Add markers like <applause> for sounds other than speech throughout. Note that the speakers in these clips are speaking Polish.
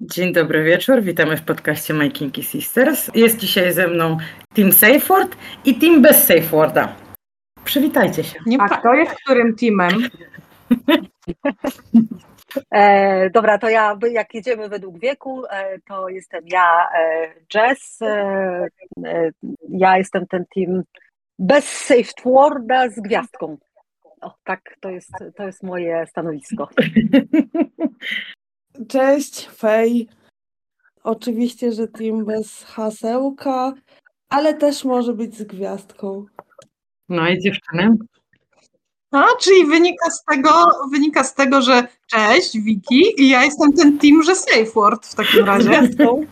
Dzień dobry wieczór, witamy w podcaście My Kinky Sisters. Jest dzisiaj ze mną Team Safeword i Team bez Saveworda. Przywitajcie się. Nie A pa- kto jest którym teamem? <laughs> E, dobra, to ja, jak jedziemy według wieku, e, to jestem ja, e, Jess. E, e, ja jestem ten team bez safe worda z gwiazdką. O, tak, to jest, to jest moje stanowisko. <laughs> Cześć, Fej. Oczywiście, że team bez hasełka, ale też może być z gwiazdką. No i dziewczyny. A, czyli wynika z tego, wynika z tego, że cześć, Wiki, i ja jestem ten team, że safe word w takim Z razie. gwiazdką.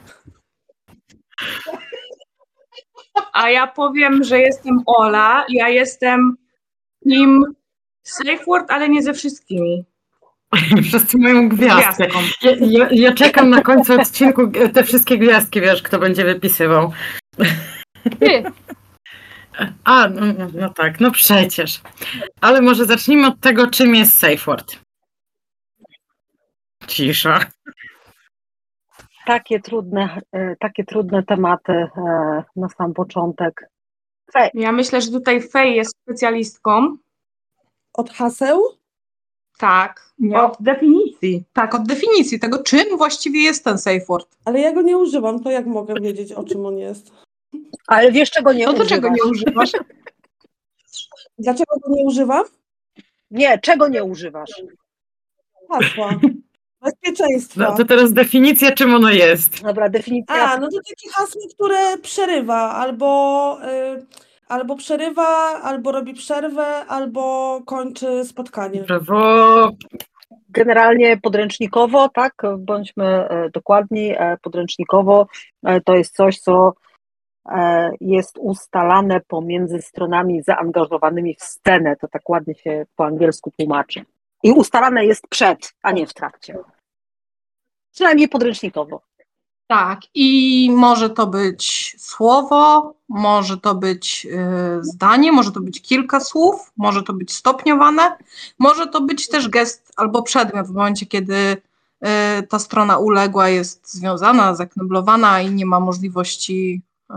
A ja powiem, że jestem Ola. Ja jestem team Safe Word, ale nie ze wszystkimi. <laughs> Wszyscy mają gwiazdkę. Gwiazdką. Ja, ja, ja czekam na końcu odcinku te wszystkie gwiazdki, wiesz, kto będzie wypisywał. Ty. <laughs> A, no, no, no tak, no przecież. Ale może zacznijmy od tego, czym jest Safeword. Cisza. Takie trudne, e, takie trudne tematy e, na sam początek. Fej, Ja myślę, że tutaj Fej jest specjalistką. Od haseł? Tak. Nie. Od definicji. Tak, od definicji tego, czym właściwie jest ten safe word. Ale ja go nie używam, to jak mogę wiedzieć, o czym on jest? ale wiesz czego nie No do używasz? czego nie używasz? <laughs> Dlaczego go nie używam? Nie, czego nie używasz? Hasła. <laughs> Bezpieczeństwa. No to teraz definicja, czym ono jest. Dobra, definicja. A, no to takie hasło, które przerywa, albo, y, albo przerywa, albo robi przerwę, albo kończy spotkanie. Brawo. Generalnie podręcznikowo, tak, bądźmy e, dokładni, e, podręcznikowo e, to jest coś, co jest ustalane pomiędzy stronami zaangażowanymi w scenę, to tak ładnie się po angielsku tłumaczy. I ustalane jest przed, a nie w trakcie. Przynajmniej podręcznikowo. Tak, i może to być słowo, może to być y, zdanie, może to być kilka słów, może to być stopniowane, może to być też gest albo przedmiot w momencie, kiedy y, ta strona uległa jest związana, zakneblowana i nie ma możliwości y,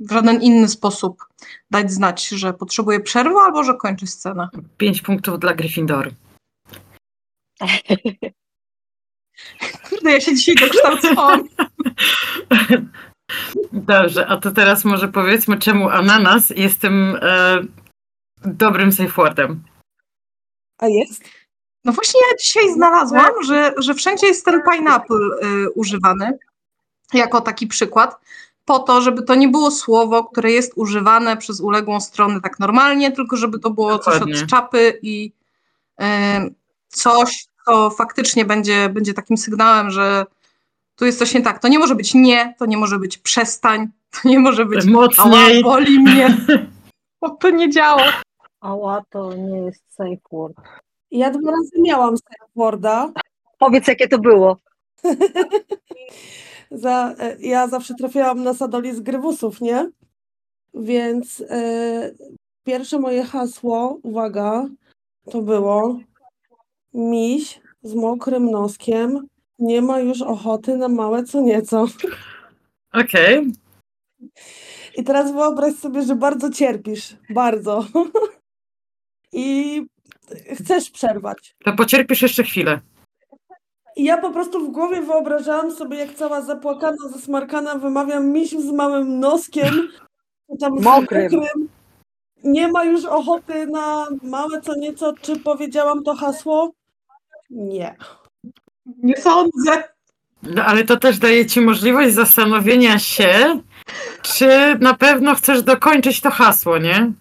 w żaden inny sposób dać znać, że potrzebuje przerwy albo że kończy scenę. Pięć punktów dla Gryffindoru. <laughs> Kurde, ja się dzisiaj dokształcałam. <laughs> Dobrze, a to teraz może powiedzmy, czemu ananas jest tym e, dobrym safe wordem. A jest? No właśnie ja dzisiaj znalazłam, że, że wszędzie jest ten pineapple y, używany jako taki przykład, po to, żeby to nie było słowo, które jest używane przez uległą stronę tak normalnie, tylko żeby to było coś Dokładnie. od czapy i y, coś, co faktycznie będzie, będzie takim sygnałem, że tu jest coś nie tak. To nie może być nie, to nie może być przestań, <laughs> to nie może być Mocniej. ała, boli mnie. <laughs> Bo to nie działa. Ała, to nie jest safe word. Ja dwa razy miałam safe worda. Powiedz, jakie to było. <laughs> Za, e, ja zawsze trafiałam na sadoli z grywusów, nie? Więc e, pierwsze moje hasło, uwaga, to było miś z mokrym noskiem nie ma już ochoty na małe co nieco. Okej. I teraz wyobraź sobie, że bardzo cierpisz, bardzo. <laughs> I chcesz przerwać. To pocierpisz jeszcze chwilę. I ja po prostu w głowie wyobrażałam sobie, jak cała zapłakana, zasmarkana wymawiam misiu z małym noskiem, <laughs> tam z Mokrym. Nie ma już ochoty na małe co nieco. Czy powiedziałam to hasło? Nie. Nie sądzę. No, ale to też daje ci możliwość zastanowienia się, czy na pewno chcesz dokończyć to hasło, nie?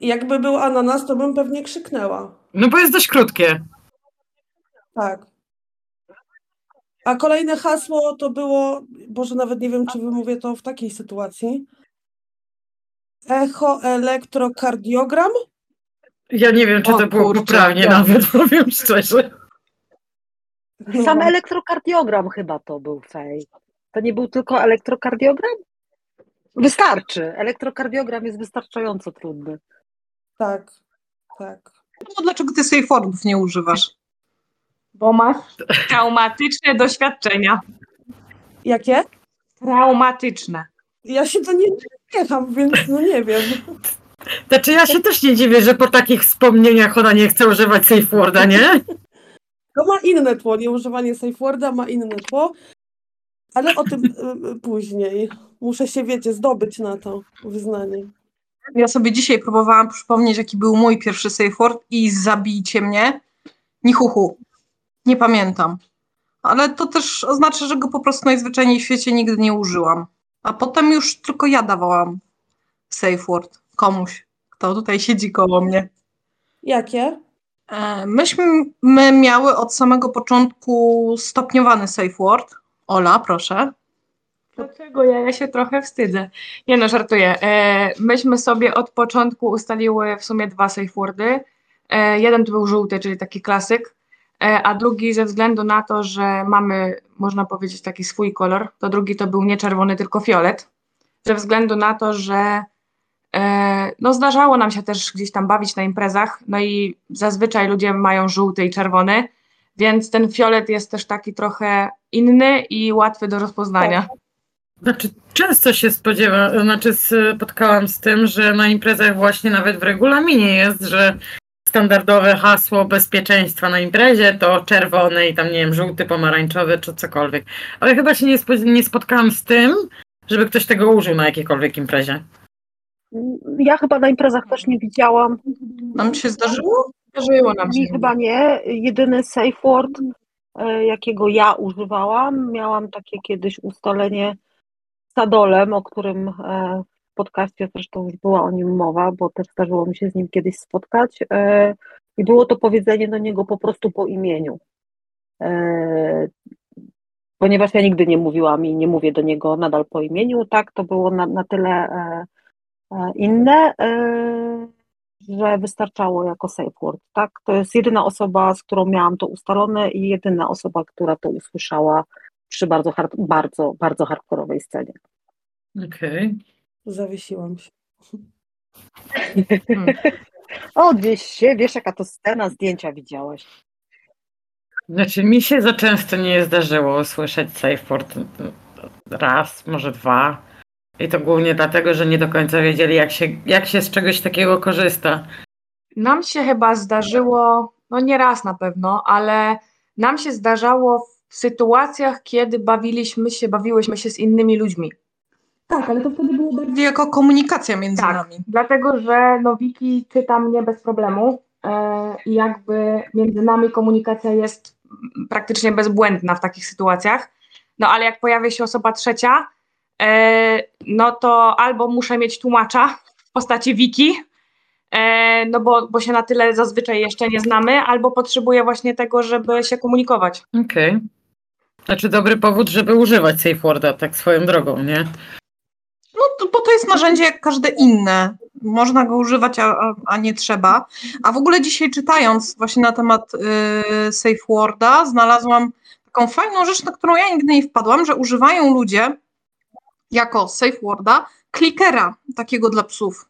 Jakby był ananas, to bym pewnie krzyknęła. No bo jest dość krótkie. Tak. A kolejne hasło to było, Boże, nawet nie wiem, czy wymówię to w takiej sytuacji. Echoelektrokardiogram? Ja nie wiem, czy O to było poprawnie nawet, <laughs> powiem szczerze. No. Sam elektrokardiogram chyba to był fej. To nie był tylko elektrokardiogram? Wystarczy. Elektrokardiogram jest wystarczająco trudny. Tak, tak. No dlaczego ty safe wordów nie używasz? Bo masz traumatyczne doświadczenia. Jakie? Traumatyczne. Ja się to nie jecham, więc no nie wiem. Znaczy ja się też nie dziwię, że po takich wspomnieniach ona nie chce używać safe worda, nie? To ma inne tło, nieużywanie safe worda ma inne tło, ale o tym y, y, później. Muszę się, wiecie, zdobyć na to wyznanie. Ja sobie dzisiaj próbowałam przypomnieć, jaki był mój pierwszy safe word i zabijcie mnie. Nichuchu. Nie pamiętam. Ale to też oznacza, że go po prostu najzwyczajniej w świecie nigdy nie użyłam. A potem już tylko ja dawałam safe word komuś, kto tutaj siedzi koło mnie. Jakie? E, Myśmy my miały od samego początku stopniowany safe word. Ola, proszę. Dlaczego ja? Ja się trochę wstydzę. Nie no, żartuję. E, myśmy sobie od początku ustaliły w sumie dwa safe wordy. E, jeden to był żółty, czyli taki klasyk, a drugi ze względu na to, że mamy, można powiedzieć, taki swój kolor, to drugi to był nie czerwony, tylko fiolet. Ze względu na to, że no zdarzało nam się też gdzieś tam bawić na imprezach, no i zazwyczaj ludzie mają żółty i czerwony, więc ten fiolet jest też taki trochę inny i łatwy do rozpoznania. Znaczy, często się spodziewam, znaczy spotkałam z tym, że na imprezach właśnie nawet w regulaminie jest, że standardowe hasło bezpieczeństwa na imprezie to czerwony i tam, nie wiem, żółty, pomarańczowy czy cokolwiek. Ale chyba się nie, spo, nie spotkałam z tym, żeby ktoś tego użył na jakiejkolwiek imprezie. Ja chyba na imprezach też nie widziałam. Nam się zdarzyło? Zdarzyło nam się. Mi chyba nie. Jedyny safe word, e, jakiego ja używałam, miałam takie kiedyś ustalenie z Sadolem, o którym e, w podcaście zresztą już była o nim mowa, bo też zdarzyło mi się z nim kiedyś spotkać. e, I było to powiedzenie do niego po prostu po imieniu. Ponieważ ja nigdy nie mówiłam i nie mówię do niego nadal po imieniu, tak, to było na, na tyle inne, e, że wystarczało jako safe word, tak? To jest jedyna osoba, z którą miałam to ustalone i jedyna osoba, która to usłyszała przy bardzo, hard, bardzo, bardzo hardkorowej scenie. Okej. Zawiesiłam się. <laughs> O, gdzieś się, wiesz jaka to scena, zdjęcia widziałaś. Znaczy, mi się za często nie zdarzyło słyszeć safe word raz, może dwa. I to głównie dlatego, że nie do końca wiedzieli, jak się, jak się z czegoś takiego korzysta. Nam się chyba zdarzyło, no nie raz na pewno, ale nam się zdarzało w sytuacjach, kiedy bawiliśmy się, bawiłyśmy się z innymi ludźmi. Tak, ale to wtedy było bardziej jako komunikacja między Tak. nami. Dlatego, że no Wiki czyta mnie bez problemu e, i jakby między nami komunikacja jest praktycznie bezbłędna w takich sytuacjach. No ale jak pojawia się osoba trzecia, no to albo muszę mieć tłumacza w postaci Wiki, e, no bo, bo się na tyle zazwyczaj jeszcze nie znamy, albo potrzebuję właśnie tego, żeby się komunikować. Okej. Znaczy, dobry powód, żeby używać safe worda, tak swoją drogą, nie? No, to, bo to jest narzędzie jak każde inne. Można go używać, a, a- nie trzeba. A w ogóle dzisiaj czytając właśnie na temat y, Safe Worda, znalazłam taką fajną rzecz, na którą ja nigdy nie wpadłam, że używają ludzie jako Safe Worda klikera takiego dla psów.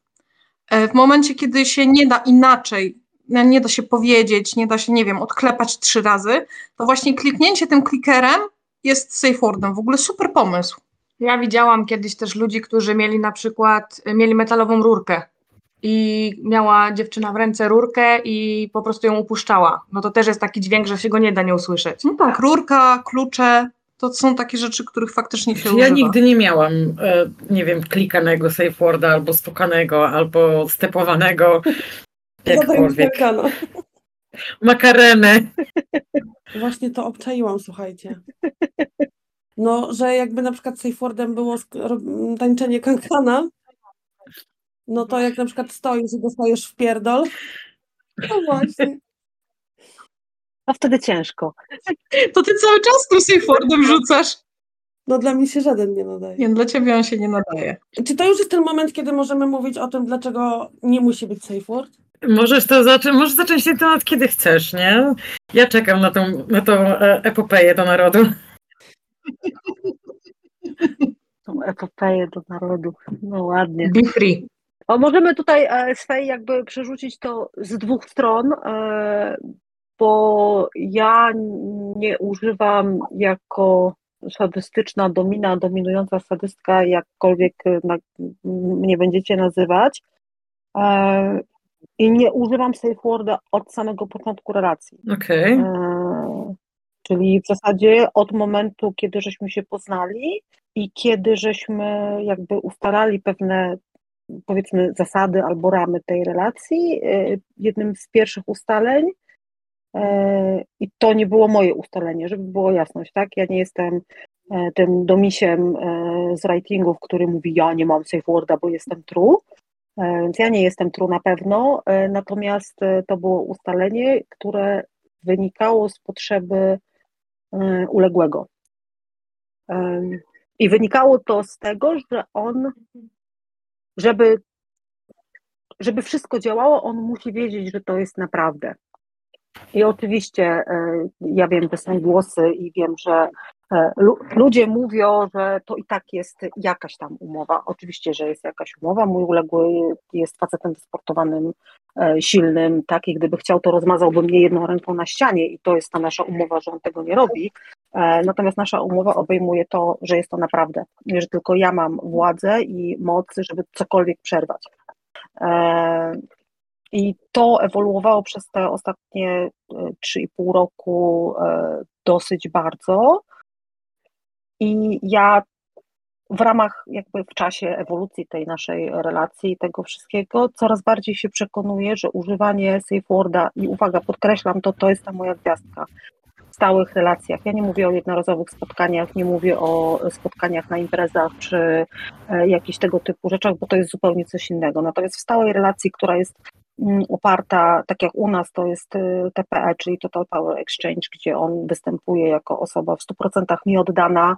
E, W momencie, kiedy się nie da inaczej, no, nie da się powiedzieć, nie da się, nie wiem, odklepać trzy razy, to właśnie kliknięcie tym klikerem jest Safe Wordem. W ogóle super pomysł. Ja widziałam kiedyś też ludzi, którzy mieli na przykład, mieli metalową rurkę i miała dziewczyna w ręce rurkę i po prostu ją upuszczała. No to też jest taki dźwięk, że się go nie da nie usłyszeć. No tak, rurka, klucze, to są takie rzeczy, których faktycznie się Znaczy, używa. ja nigdy nie miałam, e, nie wiem, klikanego safe worda, albo stukanego, albo stepowanego. <laughs> Jakkolwiek. Makarenę. Właśnie to obczaiłam, słuchajcie. No, że jakby na przykład safe wordem było tańczenie kankana, no to jak na przykład stoisz i dostajesz w pierdol, no właśnie. A wtedy ciężko. To ty cały czas Safe Wordem rzucasz. No dla mnie się żaden nie nadaje. Nie, dla ciebie on się nie nadaje. Czy to już jest ten moment, kiedy możemy mówić o tym, dlaczego nie musi być safe word? Możesz to zacząć, możesz zacząć ten temat kiedy chcesz, nie? Ja czekam na tą, na tą e, epopeję do narodu. <laughs> Tą epopeję do narodu. No ładnie. Be free. O, możemy tutaj e, swej jakby przerzucić to z dwóch stron, e, bo ja nie używam jako sadystyczna domina, dominująca sadystka, jakkolwiek na, mnie będziecie nazywać. E, I nie używam safe worda od samego początku relacji. Okej. E, Czyli w zasadzie od momentu, kiedy żeśmy się poznali i kiedy żeśmy jakby ustalali pewne powiedzmy zasady albo ramy tej relacji, e, jednym z pierwszych ustaleń i to nie było moje ustalenie, żeby było jasność, tak? Ja nie jestem e, tym domisiem z writingów, który mówi ja nie mam safe worda, bo jestem true, więc ja nie jestem true na pewno, natomiast to było ustalenie, które wynikało z potrzeby uległego. I wynikało to z tego, że on żeby, żeby wszystko działało, on musi wiedzieć, że to jest naprawdę. I oczywiście e, ja wiem, że są głosy i wiem, że e, ludzie mówią, że to i tak jest jakaś tam umowa. Oczywiście, że jest jakaś umowa. Mój uległy jest facetem sportowanym, e, silnym, tak, i gdyby chciał, to rozmazałby mnie jedną ręką na ścianie i to jest ta nasza umowa, że on tego nie robi. Natomiast nasza umowa obejmuje to, że jest to naprawdę, że tylko ja mam władzę i moc, żeby cokolwiek przerwać. I to ewoluowało przez te ostatnie 3,5 e, roku e, dosyć bardzo. I ja w ramach, jakby w czasie ewolucji tej naszej relacji i tego wszystkiego, coraz bardziej się przekonuję, że używanie safe worda i uwaga, podkreślam to, to jest ta moja gwiazdka w stałych relacjach. Ja nie mówię o jednorazowych spotkaniach, nie mówię o spotkaniach na imprezach czy e, jakichś tego typu rzeczach, bo to jest zupełnie coś innego. Natomiast w stałej relacji, która jest oparta, tak jak u nas to jest y, TPE, czyli Total Power Exchange, gdzie on występuje jako osoba w 100% mi oddana.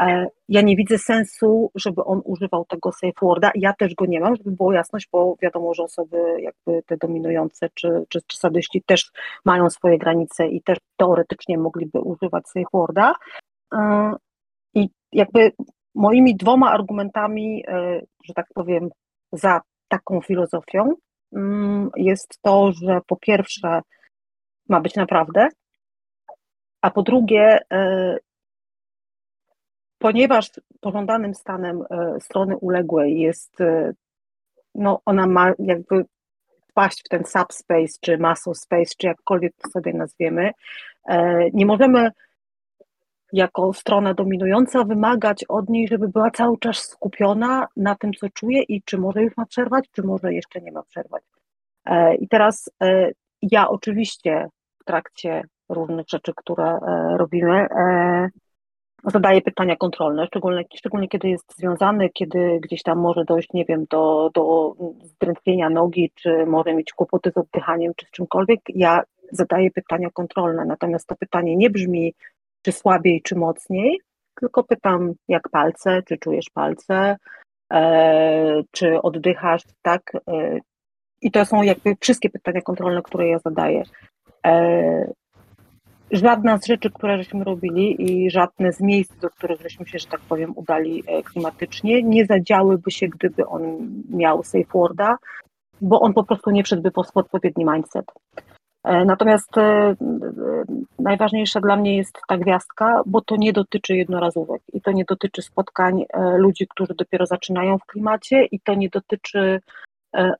E, ja nie widzę sensu, żeby on używał tego safe worda. Ja też go nie mam, żeby było jasność, bo wiadomo, że osoby jakby te dominujące czy, czy, czy sadyści też mają swoje granice i też teoretycznie mogliby używać safe worda. E, I jakby moimi dwoma argumentami, e, że tak powiem, za taką filozofią Mm, jest to, że po pierwsze ma być naprawdę, a po drugie, e, ponieważ pożądanym stanem e, strony uległej jest, e, no ona ma jakby wpaść w ten subspace, czy muscle space, czy jakkolwiek to sobie nazwiemy, nie możemy jako strona dominująca wymagać od niej, żeby była cały czas skupiona na tym, co czuje i czy może już ma przerwać, czy może jeszcze nie ma przerwać. E, I teraz e, ja oczywiście w trakcie różnych rzeczy, które e, robimy, zadaję pytania kontrolne, szczególnie, szczególnie kiedy jest związany, kiedy gdzieś tam może dojść, nie wiem, do, do zdrętwienia nogi, czy może mieć kłopoty z oddychaniem, czy z czymkolwiek. Ja zadaję pytania kontrolne, natomiast to pytanie nie brzmi, czy słabiej, czy mocniej, tylko pytam, jak palce, czy czujesz palce, e, czy oddychasz, tak? E, I to są jakby wszystkie pytania kontrolne, które ja zadaję. E, żadna z rzeczy, które żeśmy robili i żadne z miejsc, do których żeśmy się, że tak powiem, udali klimatycznie, nie zadziałyby się, gdyby on miał safe worda, bo on po prostu nie wszedłby po odpowiedni mindset. E, natomiast e, e, najważniejsza dla mnie jest ta gwiazdka, bo to nie dotyczy jednorazówek i to nie dotyczy spotkań ludzi, którzy dopiero zaczynają w klimacie i to nie dotyczy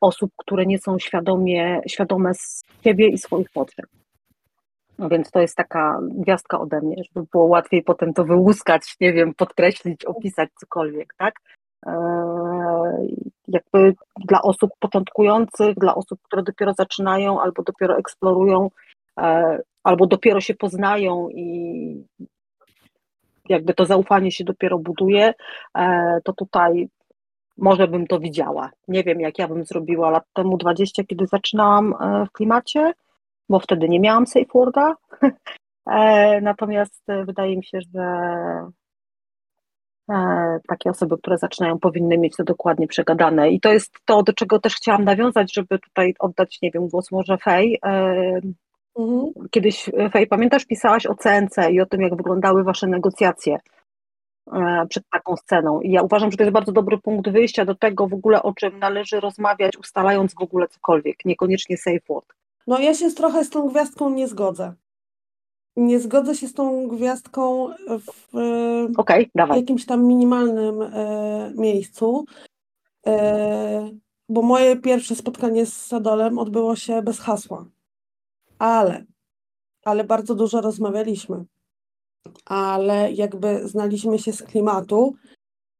osób, które nie są świadomie, świadome z siebie i swoich potrzeb. No więc to jest taka gwiazdka ode mnie, żeby było łatwiej potem to wyłuskać, nie wiem, podkreślić, opisać cokolwiek, tak? Jakby dla osób początkujących, dla osób, które dopiero zaczynają albo dopiero eksplorują, e, albo dopiero się poznają i jakby to zaufanie się dopiero buduje, e, to tutaj może bym to widziała. Nie wiem, jak ja bym zrobiła lat temu 20, kiedy zaczynałam e, w klimacie, bo wtedy nie miałam safe worda. <laughs> Natomiast wydaje mi się, że E, takie osoby, które zaczynają, powinny mieć to dokładnie przegadane. I to jest to, do czego też chciałam nawiązać, żeby tutaj oddać, nie wiem, głos może Fej. E, mhm. Kiedyś, Fej, pamiętasz, pisałaś o CNC i o tym, jak wyglądały wasze negocjacje e, przed taką sceną. I ja uważam, że to jest bardzo dobry punkt wyjścia do tego w ogóle, o czym należy rozmawiać, ustalając w ogóle cokolwiek, niekoniecznie safe word. No ja się trochę z tą gwiazdką nie zgodzę. Nie zgodzę się z tą gwiazdką w Okej, dawaj. jakimś tam minimalnym e, miejscu, e, bo moje pierwsze spotkanie z Sadolem odbyło się bez hasła. Ale, ale bardzo dużo rozmawialiśmy. Ale jakby znaliśmy się z klimatu,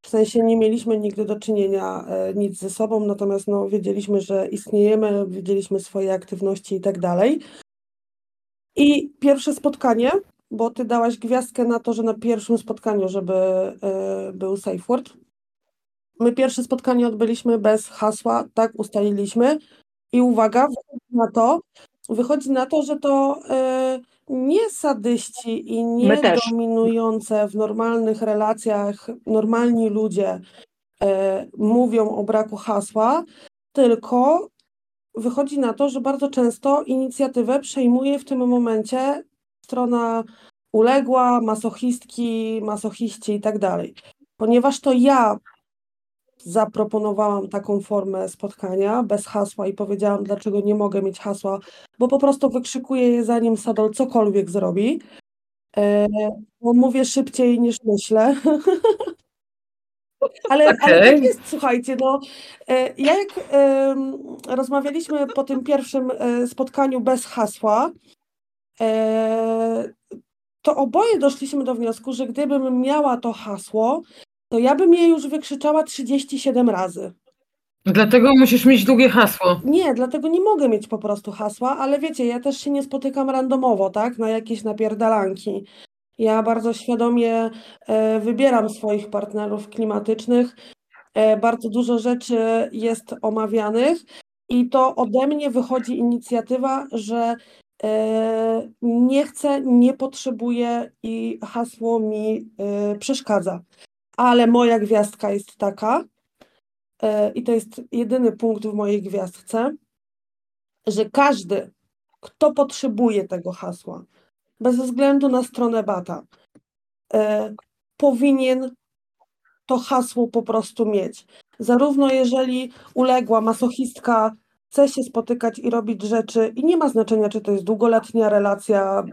w sensie nie mieliśmy nigdy do czynienia e, nic ze sobą, natomiast no, wiedzieliśmy, że istniejemy, wiedzieliśmy swoje aktywności i tak dalej. I pierwsze spotkanie, bo ty dałaś gwiazdkę na to, że na pierwszym spotkaniu, żeby e, był safe word. My pierwsze spotkanie odbyliśmy bez hasła, tak ustaliliśmy. I uwaga, wychodzi na to, wychodzi na to, że to e, nie sadyści i nie dominujące w normalnych relacjach normalni ludzie e, mówią o braku hasła, tylko wychodzi na to, że bardzo często inicjatywę przejmuje w tym momencie strona uległa, masochistki, masochiści i tak dalej. Ponieważ to ja zaproponowałam taką formę spotkania bez hasła i powiedziałam, dlaczego nie mogę mieć hasła, bo po prostu wykrzykuję je zanim Sadol cokolwiek zrobi. E, bo mówię szybciej niż myślę. <laughs> Ale, ale tak jest, słuchajcie, no e, ja jak rozmawialiśmy po tym pierwszym e, spotkaniu bez hasła, e, to oboje doszliśmy do wniosku, że gdybym miała to hasło, to ja bym je już wykrzyczała 37 razy. Dlatego musisz mieć długie hasło. Nie, dlatego nie mogę mieć po prostu hasła, ale wiecie, ja też się nie spotykam randomowo, tak, na jakieś napierdalanki. Ja bardzo świadomie e, wybieram swoich partnerów klimatycznych. E, bardzo dużo rzeczy jest omawianych i to ode mnie wychodzi inicjatywa, że e, nie chcę, nie potrzebuję i hasło mi przeszkadza. Ale moja gwiazdka jest taka, i to jest jedyny punkt w mojej gwiazdce, że każdy, kto potrzebuje tego hasła, bez względu na stronę bata, e, powinien to hasło po prostu mieć. Zarówno jeżeli uległa masochistka chce się spotykać i robić rzeczy, i nie ma znaczenia, czy to jest długoletnia relacja,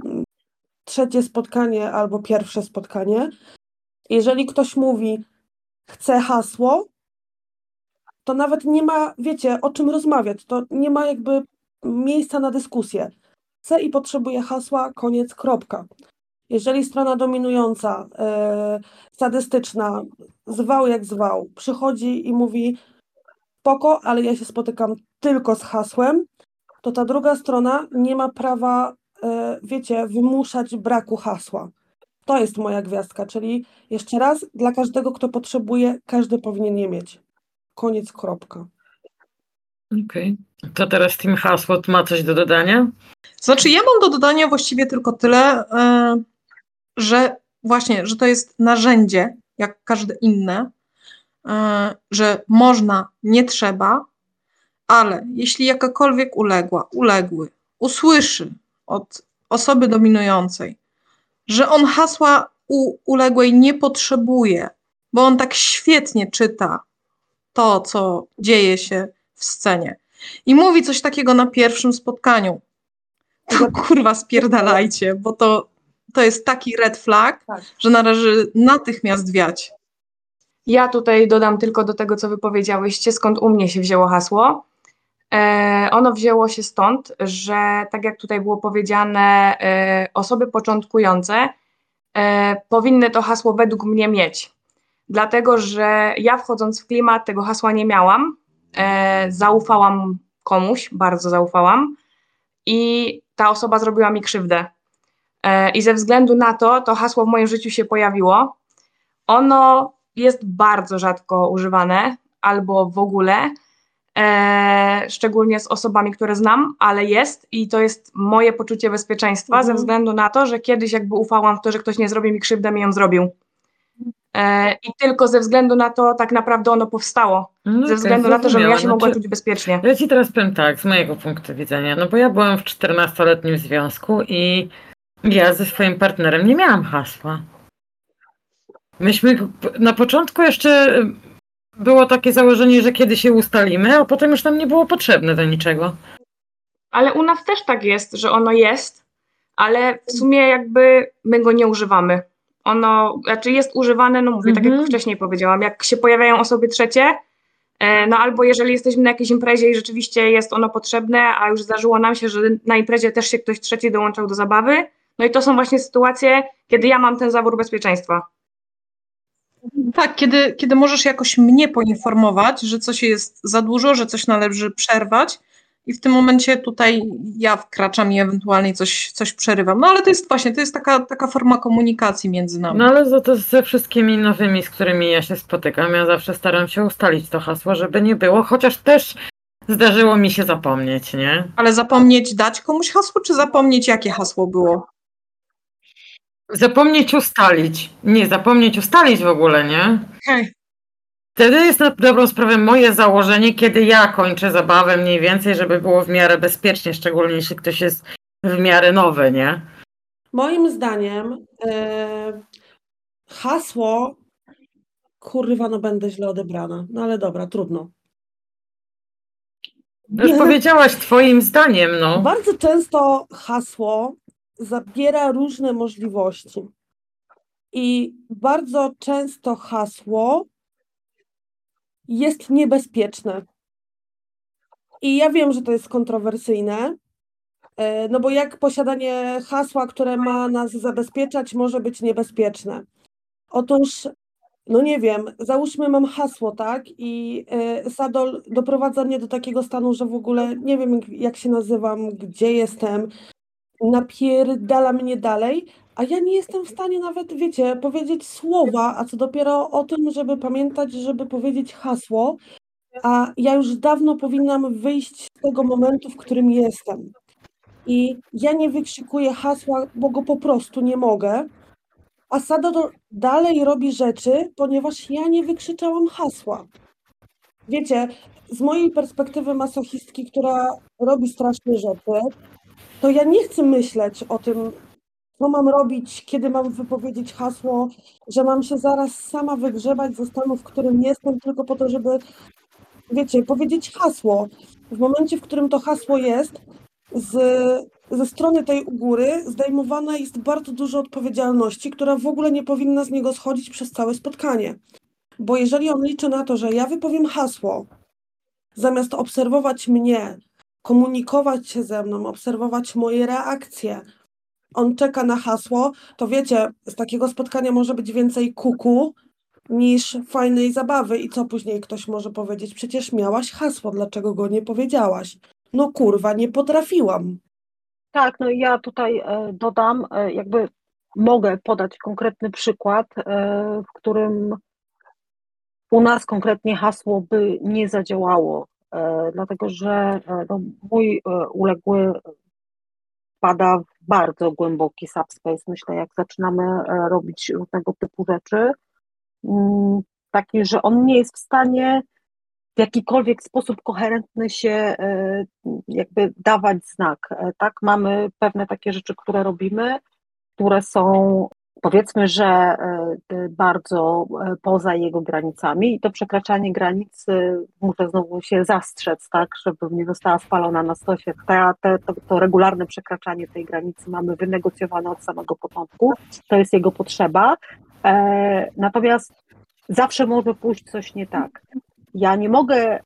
trzecie spotkanie albo pierwsze spotkanie. Jeżeli ktoś mówi, chce hasło, to nawet nie ma, wiecie, o czym rozmawiać. To nie ma jakby miejsca na dyskusję. Chce i potrzebuje hasła, koniec, kropka. Jeżeli strona dominująca, e, sadystyczna, zwał jak zwał, przychodzi i mówi spoko, ale ja się spotykam tylko z hasłem, to ta druga strona nie ma prawa, e, wiecie, wymuszać braku hasła. To jest moja gwiazdka, czyli jeszcze raz, dla każdego, kto potrzebuje, każdy powinien je mieć. Koniec, kropka. Okej. To teraz Team Hasło ma coś do dodania? Znaczy, ja mam do dodania właściwie tylko tyle, e, że właśnie, że to jest narzędzie, jak każde inne, e, że można, nie trzeba, ale jeśli jakakolwiek uległa, uległy usłyszy od osoby dominującej, że on hasła u uległej nie potrzebuje, bo on tak świetnie czyta to, co dzieje się w scenie i mówi coś takiego na pierwszym spotkaniu, to <laughs> kurwa spierdalajcie, bo to, to jest taki red flag, Tak. że należy natychmiast wiać. Ja tutaj dodam tylko do tego, co wy powiedziałyście, skąd u mnie się wzięło hasło. E, ono wzięło się stąd, że tak jak tutaj było powiedziane, e, osoby początkujące e, powinny to hasło według mnie mieć. Dlatego, że ja wchodząc w klimat tego hasła nie miałam, e, zaufałam komuś, bardzo zaufałam i ta osoba zrobiła mi krzywdę. E, I ze względu na to, to hasło w moim życiu się pojawiło. Ono jest bardzo rzadko używane, albo w ogóle, e, szczególnie z osobami, które znam, ale jest i to jest moje poczucie bezpieczeństwa, Mhm. ze względu na to, że kiedyś jakby ufałam w to, że ktoś nie zrobi mi krzywdę, mi ją zrobił. E, I tylko ze względu na to tak naprawdę ono powstało. No Ze względu na to, żebym ja się mogła Znaczy, czuć bezpiecznie. Ja ci teraz powiem tak, z mojego punktu widzenia, no bo ja byłam w 14-letnim związku i ja ze swoim partnerem nie miałam hasła. Myśmy na początku jeszcze było takie założenie, że kiedy się ustalimy, a potem już nam nie było potrzebne do niczego. Ale u nas też tak jest, że ono jest, ale w sumie jakby my go nie używamy. Ono, znaczy jest używane, no mówię, tak Mhm. jak wcześniej powiedziałam, jak się pojawiają osoby trzecie, e, no albo jeżeli jesteśmy na jakiejś imprezie i rzeczywiście jest ono potrzebne, a już zdarzyło nam się, że na imprezie też się ktoś trzeci dołączał do zabawy, no i to są właśnie sytuacje, kiedy ja mam ten zawór bezpieczeństwa. Tak, kiedy, kiedy możesz jakoś mnie poinformować, że coś jest za dużo, że coś należy przerwać i w tym momencie tutaj ja wkraczam i ewentualnie coś, coś przerywam. No ale to jest właśnie, to jest taka, taka forma komunikacji między nami. No ale za to ze wszystkimi nowymi, z którymi ja się spotykam, ja zawsze staram się ustalić to hasło, żeby nie było, chociaż też zdarzyło mi się zapomnieć, nie? Ale zapomnieć dać komuś hasło, czy zapomnieć jakie hasło było? Zapomnieć ustalić. Nie, zapomnieć ustalić w ogóle, nie? Hej. Wtedy jest na dobrą sprawę moje założenie, kiedy ja kończę zabawę mniej więcej, żeby było w miarę bezpiecznie, szczególnie jeśli ktoś jest w miarę nowy, nie? Moim zdaniem e, hasło kurwa, no będę źle odebrana. No ale dobra, trudno. Już powiedziałaś twoim zdaniem, no. Bardzo często hasło zabiera różne możliwości. I bardzo często hasło jest niebezpieczne. I ja wiem, że to jest kontrowersyjne, e, no bo jak posiadanie hasła, które ma nas zabezpieczać, może być niebezpieczne? Otóż, no nie wiem, załóżmy mam hasło, tak? I e, Sadol doprowadza mnie do takiego stanu, że w ogóle nie wiem, jak się nazywam, gdzie jestem, napierdala mnie dalej, a ja nie jestem w stanie nawet, wiecie, powiedzieć słowa, a co dopiero o tym, żeby pamiętać, żeby powiedzieć hasło, a ja już dawno powinnam wyjść z tego momentu, w którym jestem. I ja nie wykrzykuję hasła, bo go po prostu nie mogę, a Sador dalej robi rzeczy, ponieważ ja nie wykrzyczałam hasła. Wiecie, z mojej perspektywy masochistki, która robi straszne rzeczy, to ja nie chcę myśleć o tym, co mam robić, kiedy mam wypowiedzieć hasło, że mam się zaraz sama wygrzebać ze stanu, w którym jestem, tylko po to, żeby, wiecie, powiedzieć hasło. W momencie, w którym to hasło jest, z, ze strony tej u góry zdejmowana jest bardzo dużo odpowiedzialności, która w ogóle nie powinna z niego schodzić przez całe spotkanie. Bo jeżeli on liczy na to, że ja wypowiem hasło, zamiast obserwować mnie, komunikować się ze mną, obserwować moje reakcje. On czeka na hasło, to wiecie, z takiego spotkania może być więcej kuku niż fajnej zabawy. I co później ktoś może powiedzieć? Przecież miałaś hasło, dlaczego go nie powiedziałaś? No kurwa, nie potrafiłam. Tak, no i ja tutaj e, dodam, e, jakby mogę podać konkretny przykład, e, w którym u nas konkretnie hasło by nie zadziałało, dlatego że no, mój uległy wpada w bardzo głęboki subspace. Myślę, jak zaczynamy robić różnego typu rzeczy, mm, taki, że on nie jest w stanie w jakikolwiek sposób koherentny się jakby dawać znak. Tak, mamy pewne takie rzeczy, które robimy, które są powiedzmy, że bardzo poza jego granicami i to przekraczanie granic muszę znowu się zastrzec, tak, żeby nie została spalona na stosie. Te, to, to regularne przekraczanie tej granicy mamy wynegocjowane od samego początku, to jest jego potrzeba, natomiast zawsze może pójść coś nie tak. Ja nie mogę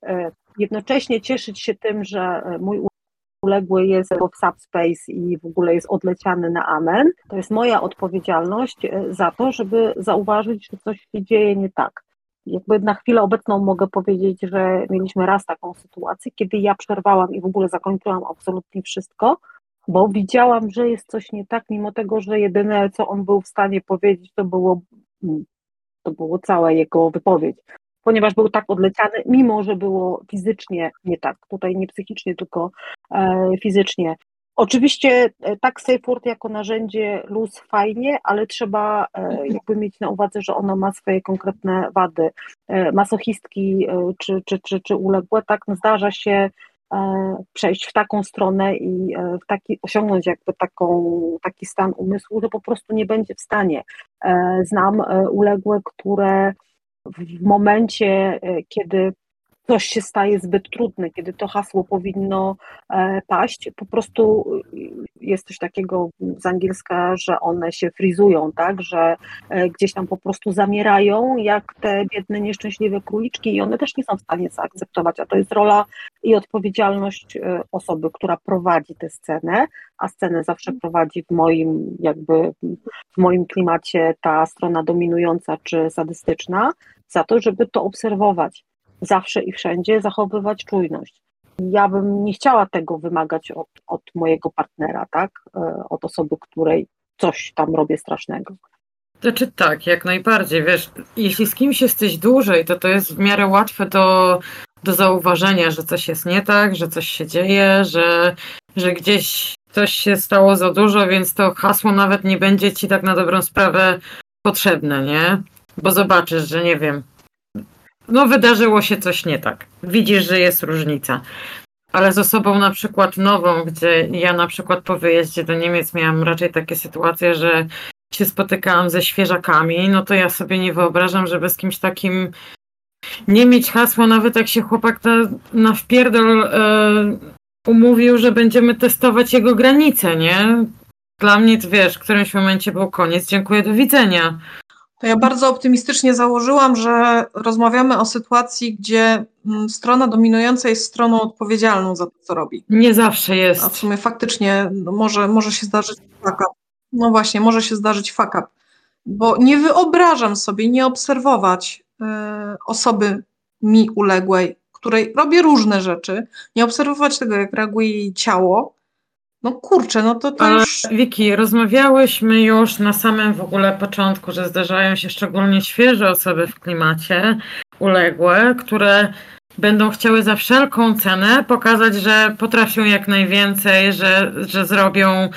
jednocześnie cieszyć się tym, że mój uległy jest w subspace i w ogóle jest odleciany na amen. To jest moja odpowiedzialność za to, żeby zauważyć, że coś się dzieje nie tak. Jakby na chwilę obecną mogę powiedzieć, że mieliśmy raz taką sytuację, kiedy ja przerwałam i w ogóle zakończyłam absolutnie wszystko, bo widziałam, że jest coś nie tak, mimo tego, że jedyne, co on był w stanie powiedzieć, to było, to było cała jego wypowiedź ponieważ był tak odleciany, mimo że było fizycznie nie tak, tutaj nie psychicznie, tylko e, fizycznie. Oczywiście e, tak SafeWord jako narzędzie luz fajnie, ale trzeba e, jakby mieć na uwadze, że ono ma swoje konkretne wady. Masochistki czy, czy, czy, czy uległe, tak zdarza się przejść w taką stronę i w taki, osiągnąć jakby taką, taki stan umysłu, że po prostu nie będzie w stanie. Znam uległe, które w momencie, kiedy coś się staje zbyt trudne, kiedy to hasło powinno e, paść, po prostu y, jest coś takiego z angielska, że one się frizują, tak, że e, gdzieś tam po prostu zamierają, jak te biedne, nieszczęśliwe króliczki i one też nie są w stanie zaakceptować, a to jest rola i odpowiedzialność e, osoby, która prowadzi tę scenę, a scenę zawsze prowadzi w moim jakby, w moim klimacie ta strona dominująca czy sadystyczna, za to, żeby to obserwować zawsze i wszędzie zachowywać czujność. Ja bym nie chciała tego wymagać od, od mojego partnera, tak? E, od osoby, której coś tam robię strasznego. Znaczy tak, jak najbardziej, wiesz, jeśli z kimś jesteś dłużej, to to jest w miarę łatwe do, do zauważenia, że coś jest nie tak, że coś się dzieje, że, że gdzieś coś się stało za dużo, więc to hasło nawet nie będzie ci tak na dobrą sprawę potrzebne, nie? Bo zobaczysz, że nie wiem, no wydarzyło się coś nie tak. Widzisz, że jest różnica. Ale z osobą na przykład nową, gdzie ja na przykład po wyjeździe do Niemiec miałam raczej takie sytuacje, że się spotykałam ze świeżakami, no to ja sobie nie wyobrażam, żeby z kimś takim nie mieć hasła, nawet jak się chłopak na, na wpierdol e, umówił, że będziemy testować jego granice, nie? Dla mnie, wiesz, w którymś momencie był koniec, dziękuję, do widzenia. To ja bardzo optymistycznie założyłam, że rozmawiamy o sytuacji, gdzie mm, strona dominująca jest stroną odpowiedzialną za to, co robi. Nie zawsze jest. A w sumie faktycznie no, może, może się zdarzyć fuck up. No właśnie, może się zdarzyć fuck up. Bo nie wyobrażam sobie nie obserwować y, osoby mi uległej, której robię różne rzeczy, nie obserwować tego, jak reaguje jej ciało, no kurczę, no to to już... Wiki, rozmawiałyśmy już na samym w ogóle początku, że zdarzają się szczególnie świeże osoby w klimacie, uległe, które będą chciały za wszelką cenę pokazać, że potrafią jak najwięcej, że, że zrobią,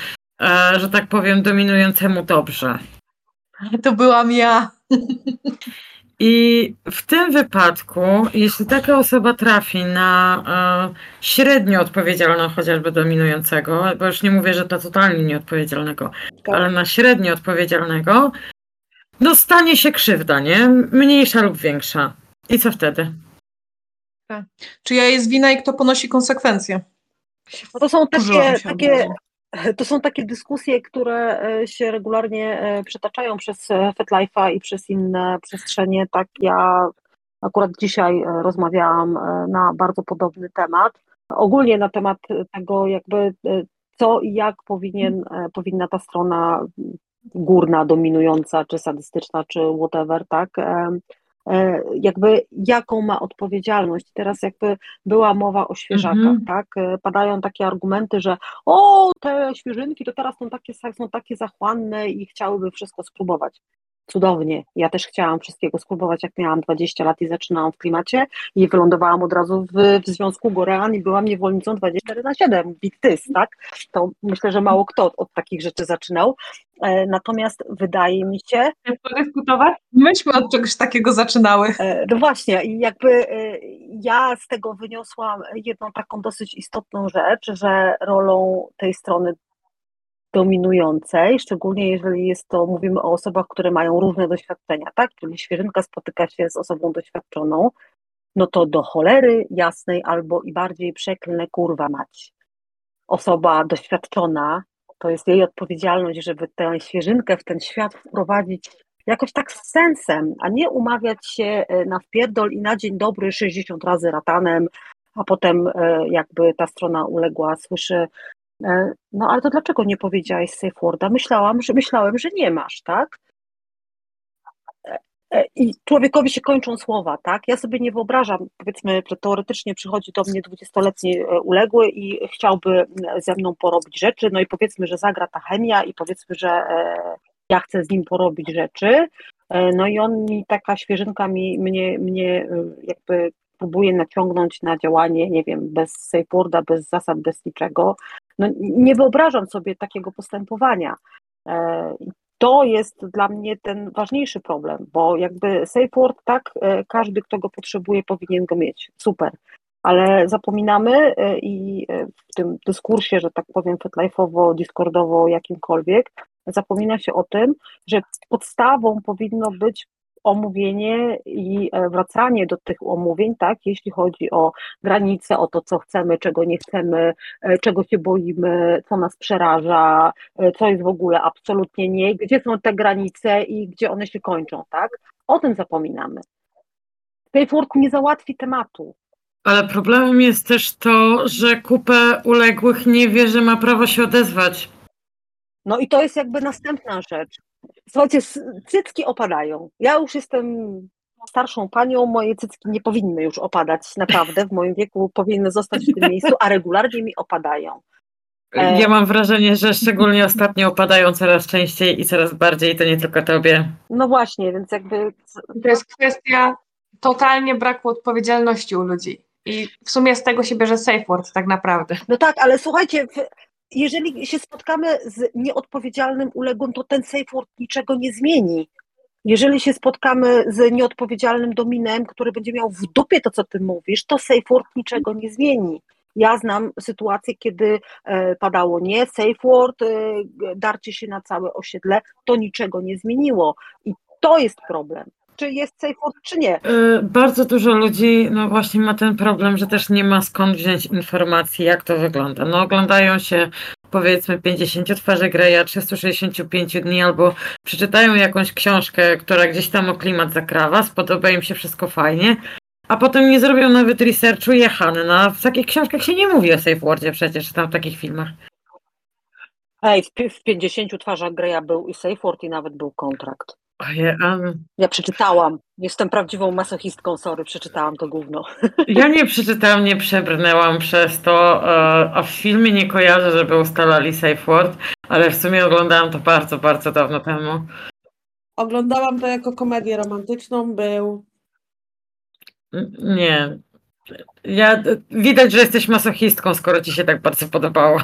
e, że tak powiem, dominującemu dobrze. To byłam ja. <laughs> I w tym wypadku, jeśli taka osoba trafi na e, średnio odpowiedzialnego, chociażby dominującego, bo już nie mówię, że to totalnie nieodpowiedzialnego, Tak. ale na średnio odpowiedzialnego, no stanie się krzywda, nie? Mniejsza lub większa. I co wtedy? Czyja jest wina i kto ponosi konsekwencje? No to są takie, takie. To są takie dyskusje, które e, się regularnie e, przetaczają przez e, FetLife'a i przez inne przestrzenie. Tak, ja akurat dzisiaj rozmawiałam na bardzo podobny temat. Ogólnie na temat tego, jakby co i jak powinien, powinna ta strona górna, dominująca, czy sadystyczna, czy whatever, tak, jakby jaką ma odpowiedzialność. Teraz jakby była mowa o świeżakach, Mhm. tak, E, padają takie argumenty, że o, te świeżynki to teraz są takie, są takie zachłanne i chciałyby wszystko spróbować. Cudownie. Ja też chciałam wszystkiego spróbować, jak miałam 20 lat i zaczynałam w klimacie i wylądowałam od razu w, w Związku Gorean i byłam niewolnicą 24 na 7, big tak? To myślę, że mało kto od, od takich rzeczy zaczynał. E, Natomiast wydaje mi się, podyskutować? Myśmy od czegoś takiego zaczynały. E, No właśnie, i jakby e, ja z tego wyniosłam jedną taką dosyć istotną rzecz, że rolą tej strony dominującej, szczególnie jeżeli jest to, mówimy o osobach, które mają różne doświadczenia, tak? Czyli świeżynka spotyka się z osobą doświadczoną, no to do cholery jasnej albo i bardziej przeklnę kurwa mać. Osoba doświadczona, to jest jej odpowiedzialność, żeby tę świeżynkę w ten świat wprowadzić jakoś tak z sensem, a nie umawiać się e, na wpierdol i na dzień dobry 60 razy ratanem, a potem e, jakby ta strona uległa słyszy, e, no ale to dlaczego nie powiedziałaś safe worda? Myślałam, że myślałem, że nie masz, tak? E, I człowiekowi się kończą słowa, tak? Ja sobie nie wyobrażam, powiedzmy, że teoretycznie przychodzi do mnie 20-letni e, uległy i chciałby m, ze mną porobić rzeczy, no i powiedzmy, że zagra ta chemia i powiedzmy, że e, ja chcę z nim porobić rzeczy, no i on mi, taka świeżynka mi, mnie, mnie jakby próbuje naciągnąć na działanie, nie wiem, bez safe worda, bez zasad, bez niczego. No, nie wyobrażam sobie takiego postępowania. To jest dla mnie ten ważniejszy problem, bo jakby safe word, tak, e, każdy, kto go potrzebuje, powinien go mieć. Super. Ale zapominamy e, i e, w tym dyskursie, że tak powiem, fetlife'owo, discordowo, jakimkolwiek, zapomina się o tym, że podstawą powinno być omówienie i e, wracanie do tych omówień, tak, jeśli chodzi o granice, o to, co chcemy, czego nie chcemy, e, czego się boimy, co nas przeraża, e, co jest w ogóle absolutnie nie, gdzie są te granice i gdzie one się kończą, tak? O tym zapominamy. Safe nie załatwi tematu. Ale problemem jest też to, że kupę uległych nie wie, że ma prawo się odezwać. No i to jest jakby następna rzecz. Słuchajcie, cycki opadają. Ja już jestem starszą panią, moje cycki nie powinny już opadać, naprawdę. W moim wieku powinny zostać w tym <laughs> miejscu, a regularnie mi opadają. E, ja mam wrażenie, że szczególnie ostatnio opadają coraz częściej i coraz bardziej, to nie tylko tobie. No właśnie, więc jakby. To jest kwestia totalnie braku odpowiedzialności u ludzi. I w sumie z tego się bierze safe word tak naprawdę. No tak, ale słuchajcie, jeżeli się spotkamy z nieodpowiedzialnym uległym, to ten safe word niczego nie zmieni. Jeżeli się spotkamy z nieodpowiedzialnym dominem, który będzie miał w dupie to, co ty mówisz, to safe word niczego nie zmieni. Ja znam sytuację, kiedy e, padało nie, safe word, e, darcie się na całe osiedle, to niczego nie zmieniło. I to jest problem czy jest safe word, czy nie. E, bardzo dużo ludzi no właśnie ma ten problem, że też nie ma skąd wziąć informacji, jak to wygląda. No oglądają się powiedzmy 50 twarzy Greya, 365 dni, albo przeczytają jakąś książkę, która gdzieś tam o klimat zakrawa, spodoba im się wszystko fajnie, a potem nie zrobią nawet researchu jechany. No w takich książkach się nie mówi o safe wordzie przecież, tam w takich filmach. Ej, w, w 50 twarzach Greya był i safe word i nawet był kontrakt. Ja przeczytałam. Jestem prawdziwą masochistką, sorry, przeczytałam to gówno. <laughs> Ja nie przeczytałam, nie przebrnęłam przez to, e, a w filmie nie kojarzę, żeby ustalali safe word, ale w sumie oglądałam to bardzo, bardzo dawno temu. Oglądałam to jako komedię romantyczną, był... Nie. Ja, widać, że jesteś masochistką, skoro ci się tak bardzo podobało.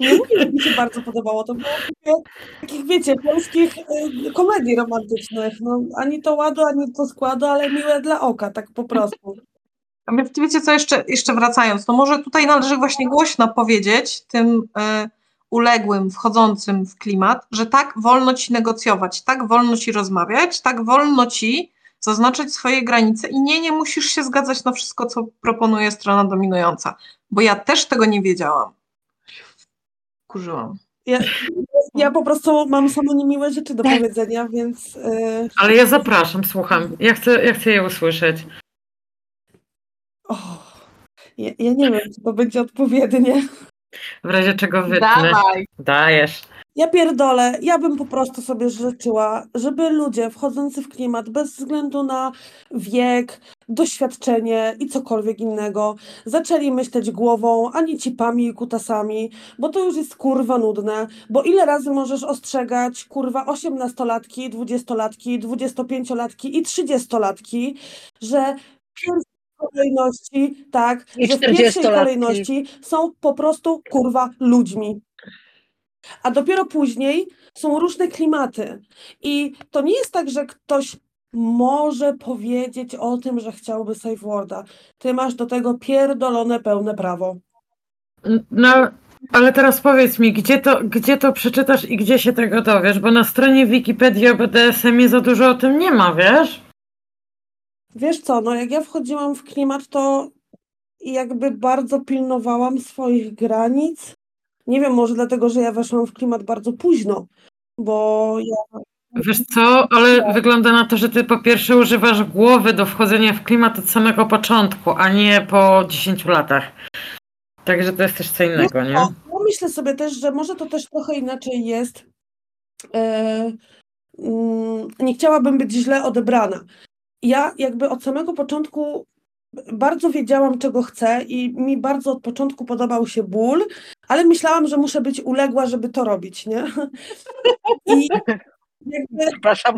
Nie mówię, że mi się bardzo podobało. To było takich, wiecie, polskich y, komedii romantycznych. No, ani to ładu, ani to składu, ale miłe dla oka, tak po prostu. A wiecie co, jeszcze, jeszcze wracając, no może tutaj należy właśnie głośno powiedzieć tym y, uległym, wchodzącym w klimat, że tak wolno ci negocjować, tak wolno ci rozmawiać, tak wolno ci zaznaczyć swoje granice i nie, nie musisz się zgadzać na wszystko, co proponuje strona dominująca, bo ja też tego nie wiedziałam wkurzyłam. Ja, ja po prostu mam same niemiłe rzeczy do powiedzenia, więc. Yy... Ale ja zapraszam, słucham. Ja chcę, ja chcę je usłyszeć. Oh, ja, ja nie wiem, czy to będzie odpowiednie. W razie czego wytnę. Dawaj. Dajesz. Ja pierdolę, ja bym po prostu sobie życzyła, żeby ludzie wchodzący w klimat bez względu na wiek, doświadczenie i cokolwiek innego zaczęli myśleć głową, a nie cipami i kutasami, bo to już jest kurwa nudne, bo ile razy możesz ostrzegać kurwa osiemnastolatki, dwudziestolatki, dwudziestopięciolatki i trzydziestolatki, że kolejności, tak, I że w pierwszej kolejności są po prostu kurwa ludźmi. A dopiero później są różne klimaty. I to nie jest tak, że ktoś może powiedzieć o tym, że chciałby safe worda. Ty masz do tego pierdolone pełne prawo. No, ale teraz powiedz mi, gdzie to, gdzie to przeczytasz i gdzie się tego dowiesz? Bo na stronie Wikipedii o BDSM za dużo o tym nie ma, wiesz? Wiesz co, no jak ja wchodziłam w klimat, to jakby bardzo pilnowałam swoich granic nie wiem, może dlatego, że ja weszłam w klimat bardzo późno, bo ja. Wiesz co, ale wygląda na to, że ty po pierwsze używasz głowy do wchodzenia w klimat od samego początku, a nie po 10 latach. Także to jest też co innego, no, nie? No, myślę sobie też, że może to też trochę inaczej jest. E, mm, nie chciałabym być źle odebrana. Ja jakby od samego początku bardzo wiedziałam, czego chcę i mi bardzo od początku podobał się ból, ale myślałam, że muszę być uległa, żeby to robić, nie? <laughs> I <laughs> Przepraszam.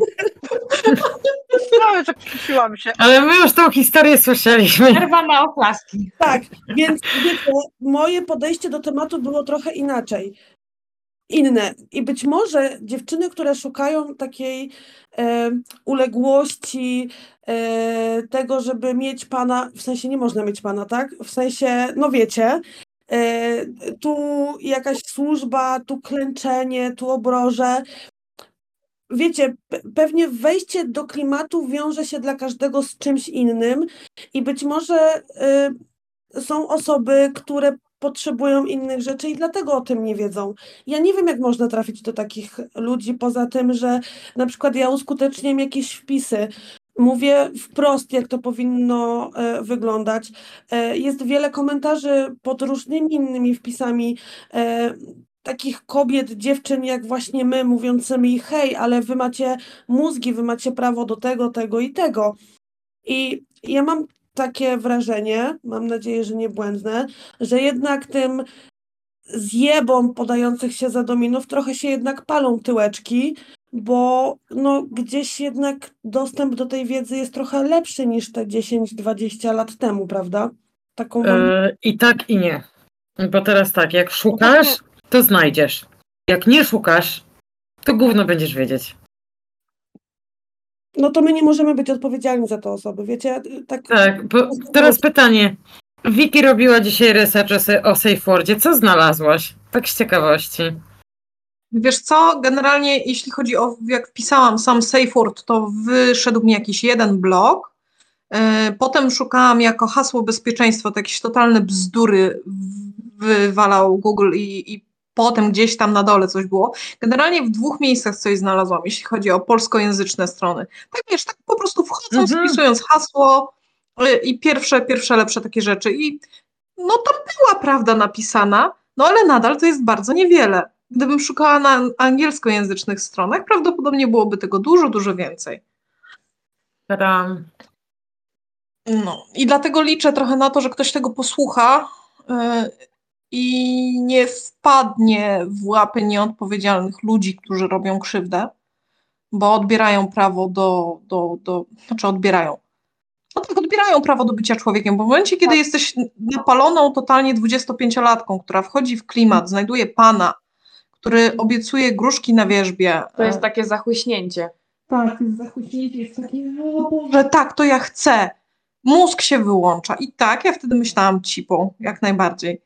No, zakrzyczyłam się. Ale my już tą historię słyszeliśmy. Przerwa na oklaski. Tak, więc wiecie, moje podejście do tematu było trochę inaczej inne. I być może dziewczyny, które szukają takiej e, uległości, e, tego, żeby mieć pana, w sensie nie można mieć pana, tak? W sensie, no wiecie, e, tu jakaś służba, tu klęczenie, tu obroże. Wiecie, pe- pewnie wejście do klimatu wiąże się dla każdego z czymś innym i być może y, są osoby, które potrzebują innych rzeczy i dlatego o tym nie wiedzą. Ja nie wiem, jak można trafić do takich ludzi, poza tym, że na przykład ja uskuteczniam jakieś wpisy. Mówię wprost, jak to powinno e, wyglądać. E, jest wiele komentarzy pod różnymi innymi wpisami e, takich kobiet, dziewczyn jak właśnie my, mówiącymi hej, ale wy macie mózgi, wy macie prawo do tego, tego i tego. I ja mam takie wrażenie, mam nadzieję, że nie błędne, że jednak tym zjebom podających się za dominów trochę się jednak palą tyłeczki, bo no, gdzieś jednak dostęp do tej wiedzy jest trochę lepszy niż te 10-20 lat temu, prawda? Taką mam... E, I tak, i nie. Bo teraz tak, jak szukasz, to znajdziesz. Jak nie szukasz, to gówno będziesz wiedzieć. No to my nie możemy być odpowiedzialni za te osoby, wiecie? Tak, Tak, bo teraz pytanie. Wiki robiła dzisiaj research o, SafeWordzie. Co znalazłaś? Tak z ciekawości. Wiesz co, generalnie jeśli chodzi o, jak wpisałam sam SafeWord, to wyszedł mi jakiś jeden blok. E, Potem szukałam jako hasło bezpieczeństwo, to jakieś totalne bzdury wywalał Google i, i potem gdzieś tam na dole coś było. Generalnie w dwóch miejscach coś znalazłam, jeśli chodzi o polskojęzyczne strony. Tak wiesz, tak po prostu wchodząc, Mhm. wpisując hasło e, i pierwsze, pierwsze lepsze takie rzeczy. I no tam była prawda napisana, no ale nadal to jest bardzo niewiele. Gdybym szukała na angielskojęzycznych stronach, prawdopodobnie byłoby tego dużo, dużo więcej. Tadam. No i dlatego liczę trochę na to, że ktoś tego posłucha yy, i nie wpadnie w łapy nieodpowiedzialnych ludzi, którzy robią krzywdę, bo odbierają prawo do, do, do znaczy odbierają. No tak, odbierają prawo do bycia człowiekiem, bo w momencie, kiedy jesteś napaloną totalnie 25-latką, która wchodzi w klimat, znajduje pana, który obiecuje gruszki na wierzbie. To jest takie zachłyśnięcie. Tak, jest zachwyciliście, jest takie, o Boże, tak, to ja chcę. Mózg się wyłącza. I tak, ja wtedy myślałam cipą, jak najbardziej.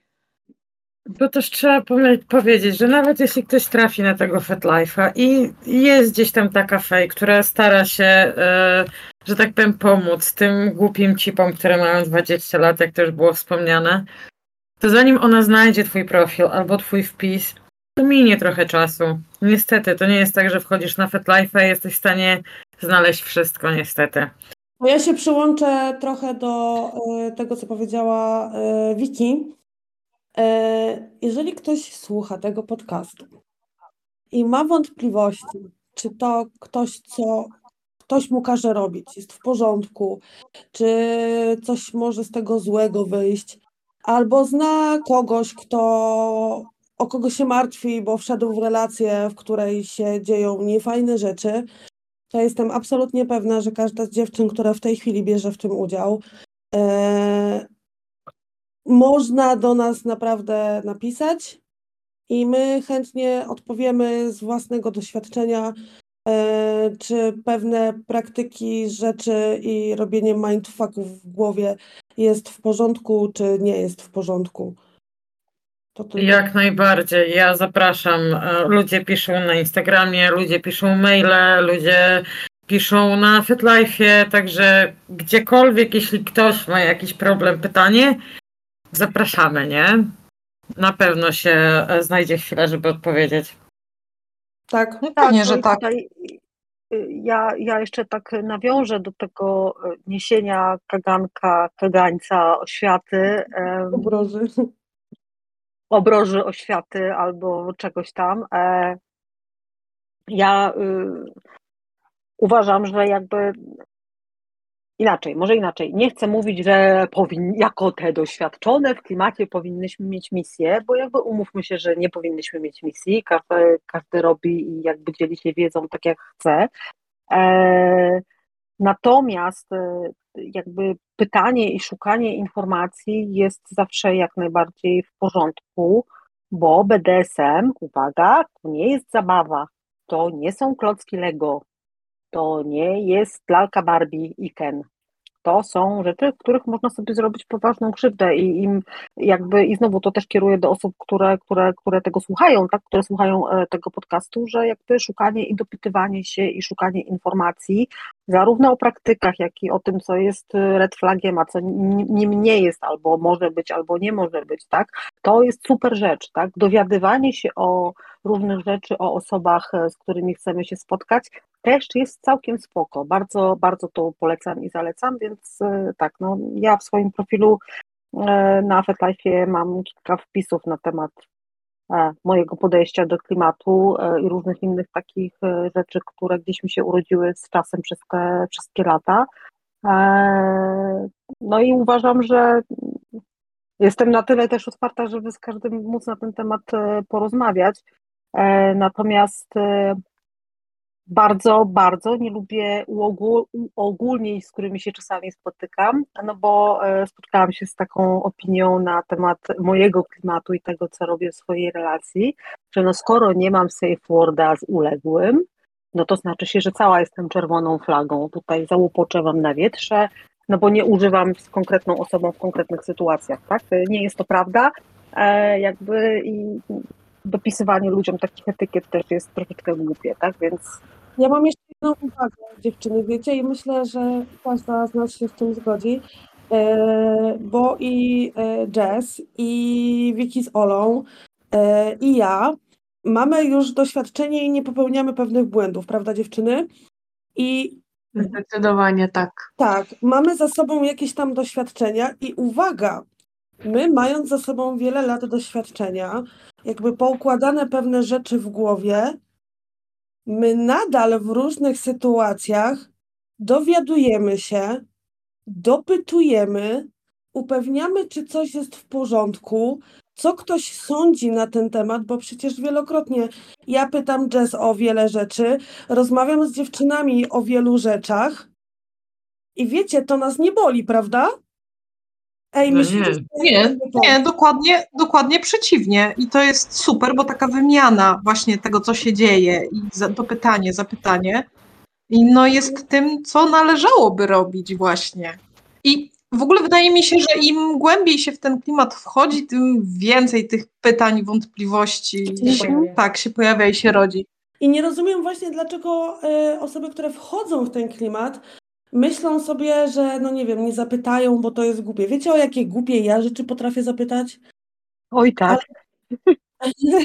Bo też trzeba powiedzieć, że nawet jeśli ktoś trafi na tego FetLife'a i jest gdzieś tam taka fej, która stara się, e, że tak powiem, pomóc tym głupim cipom, które mają 20 lat, jak to już było wspomniane, to zanim ona znajdzie twój profil albo twój wpis, to minie trochę czasu. Niestety, to nie jest tak, że wchodzisz na FetLife'a i jesteś w stanie znaleźć wszystko, niestety. Ja się przyłączę trochę do e, tego, co powiedziała e, Wiki. E, Jeżeli ktoś słucha tego podcastu i ma wątpliwości, czy to ktoś, co ktoś mu każe robić, jest w porządku, czy coś może z tego złego wyjść, albo zna kogoś, kto o kogo się martwi, bo wszedł w relację, w której się dzieją niefajne rzeczy, to jestem absolutnie pewna, że każda z dziewczyn, która w tej chwili bierze w tym udział, e, można do nas naprawdę napisać i my chętnie odpowiemy z własnego doświadczenia, e, czy pewne praktyki, rzeczy i robienie mindfucków w głowie jest w porządku, czy nie jest w porządku. Jak najbardziej. Ja zapraszam. Ludzie piszą na Instagramie, ludzie piszą maile, ludzie piszą na FitLife'ie, także gdziekolwiek, jeśli ktoś ma jakiś problem, pytanie, zapraszamy, nie? Na pewno się e, znajdzie chwilę, żeby odpowiedzieć. Tak. No pewnie, że tak. Y, ja, ja jeszcze tak nawiążę do tego y, niesienia kaganka, kagańca oświaty, Obroży. obroży oświaty albo czegoś tam. E, Ja y, uważam, że jakby inaczej, może inaczej. Nie chcę mówić, że powin, jako te doświadczone w klimacie powinnyśmy mieć misję, bo jakby umówmy się, że nie powinnyśmy mieć misji. Każdy, każdy robi i jakby dzieli się wiedzą tak jak chce. E, Natomiast e, jakby pytanie i szukanie informacji jest zawsze jak najbardziej w porządku, bo BDSM, uwaga, to nie jest zabawa, to nie są klocki Lego, to nie jest lalka Barbie i Ken. to są rzeczy, w których można sobie zrobić poważną krzywdę i im jakby, i znowu to też kieruję do osób, które, które, które tego słuchają, tak, które słuchają e, tego podcastu, że jakby szukanie i dopytywanie się i szukanie informacji, zarówno o praktykach, jak i o tym, co jest red flagiem, a co nim nie jest, albo może być, albo nie może być, tak, to jest super rzecz, tak, dowiadywanie się o różnych rzeczy, o osobach, e, z którymi chcemy się spotkać, też jest całkiem spoko. Bardzo, bardzo to polecam i zalecam, więc e, tak, no ja w swoim profilu e, na FetLife mam kilka wpisów na temat e, mojego podejścia do klimatu i różnych innych takich rzeczy, które gdzieś mi się urodziły z czasem przez te wszystkie lata. No i uważam, że jestem na tyle też otwarta, żeby z każdym móc na ten temat porozmawiać. Natomiast bardzo, bardzo nie lubię uogólnień, z którymi się czasami spotykam, no bo e, spotkałam się z taką opinią na temat mojego klimatu i tego, co robię w swojej relacji, że no skoro nie mam safe worda z uległym, no to znaczy się, że cała jestem czerwoną flagą. Tutaj załupoczę wam na wietrze, no bo nie używam z konkretną osobą w konkretnych sytuacjach, tak? Nie jest to prawda, e, jakby i dopisywanie ludziom takich etykiet też jest troszeczkę głupie, tak? Więc ja mam jeszcze jedną uwagę, dziewczyny, wiecie, i myślę, że każda z nas się z tym zgodzi, e, bo i e, Jess, i Vicky z Olą, e, i ja mamy już doświadczenie i nie popełniamy pewnych błędów, prawda dziewczyny? I Zdecydowanie tak. tak, mamy za sobą jakieś tam doświadczenia i uwaga, my mając za sobą wiele lat doświadczenia, jakby poukładane pewne rzeczy w głowie, my nadal w różnych sytuacjach dowiadujemy się, dopytujemy, upewniamy, czy coś jest w porządku, co ktoś sądzi na ten temat, bo przecież wielokrotnie ja pytam Jess o wiele rzeczy, rozmawiam z dziewczynami o wielu rzeczach i wiecie, to nas nie boli, prawda? Ej, no nie. nie, nie, dokładnie, dokładnie przeciwnie. I to jest super, bo taka wymiana właśnie tego, co się dzieje i to pytanie, zapytanie, i no jest tym, co należałoby robić właśnie. I w ogóle wydaje mi się, że im głębiej się w ten klimat wchodzi, tym więcej tych pytań, wątpliwości się, tak się pojawia i się rodzi. I nie rozumiem właśnie, dlaczego y, osoby, które wchodzą w ten klimat, myślą sobie, że no nie wiem, nie zapytają, bo to jest głupie. Wiecie o jakie głupie ja rzeczy potrafię zapytać? Oj tak. Ale... <laughs>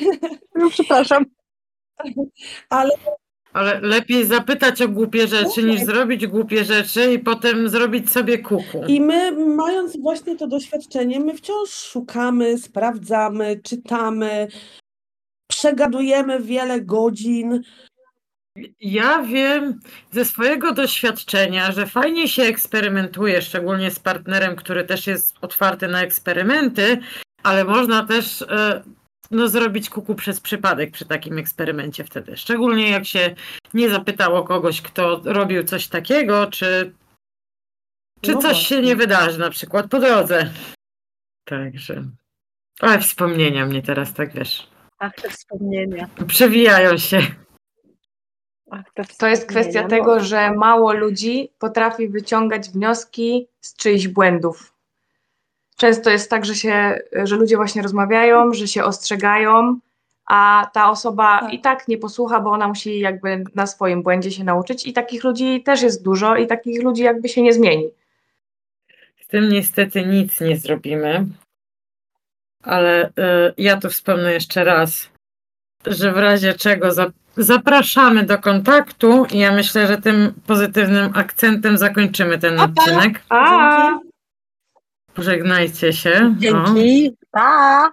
no, przepraszam. Ale ale lepiej zapytać o głupie rzeczy, niż zrobić głupie rzeczy i potem zrobić sobie kuku. I my, mając właśnie to doświadczenie, my wciąż szukamy, sprawdzamy, czytamy, przegadujemy wiele godzin, ja wiem ze swojego doświadczenia, że fajnie się eksperymentuje, szczególnie z partnerem, który też jest otwarty na eksperymenty, ale można też e, no, zrobić kuku przez przypadek przy takim eksperymencie wtedy. Szczególnie jak się nie zapytało kogoś, kto robił coś takiego, czy, czy no coś właśnie. się nie wydarzy na przykład po drodze. Także. Ale wspomnienia mnie teraz tak wiesz. Ach, te wspomnienia. Przewijają się. To jest kwestia tego, że mało ludzi potrafi wyciągać wnioski z czyichś błędów. Często jest tak, że, się, że ludzie właśnie rozmawiają, że się ostrzegają, a ta osoba tak. i tak nie posłucha, bo ona musi jakby na swoim błędzie się nauczyć i takich ludzi też jest dużo i takich ludzi jakby się nie zmieni. Z tym niestety nic nie zrobimy, ale y, ja tu wspomnę jeszcze raz, że w razie czego Zapraszamy do kontaktu i ja myślę, że tym pozytywnym akcentem zakończymy ten odcinek. A. Pożegnajcie się. Dzięki. Pa.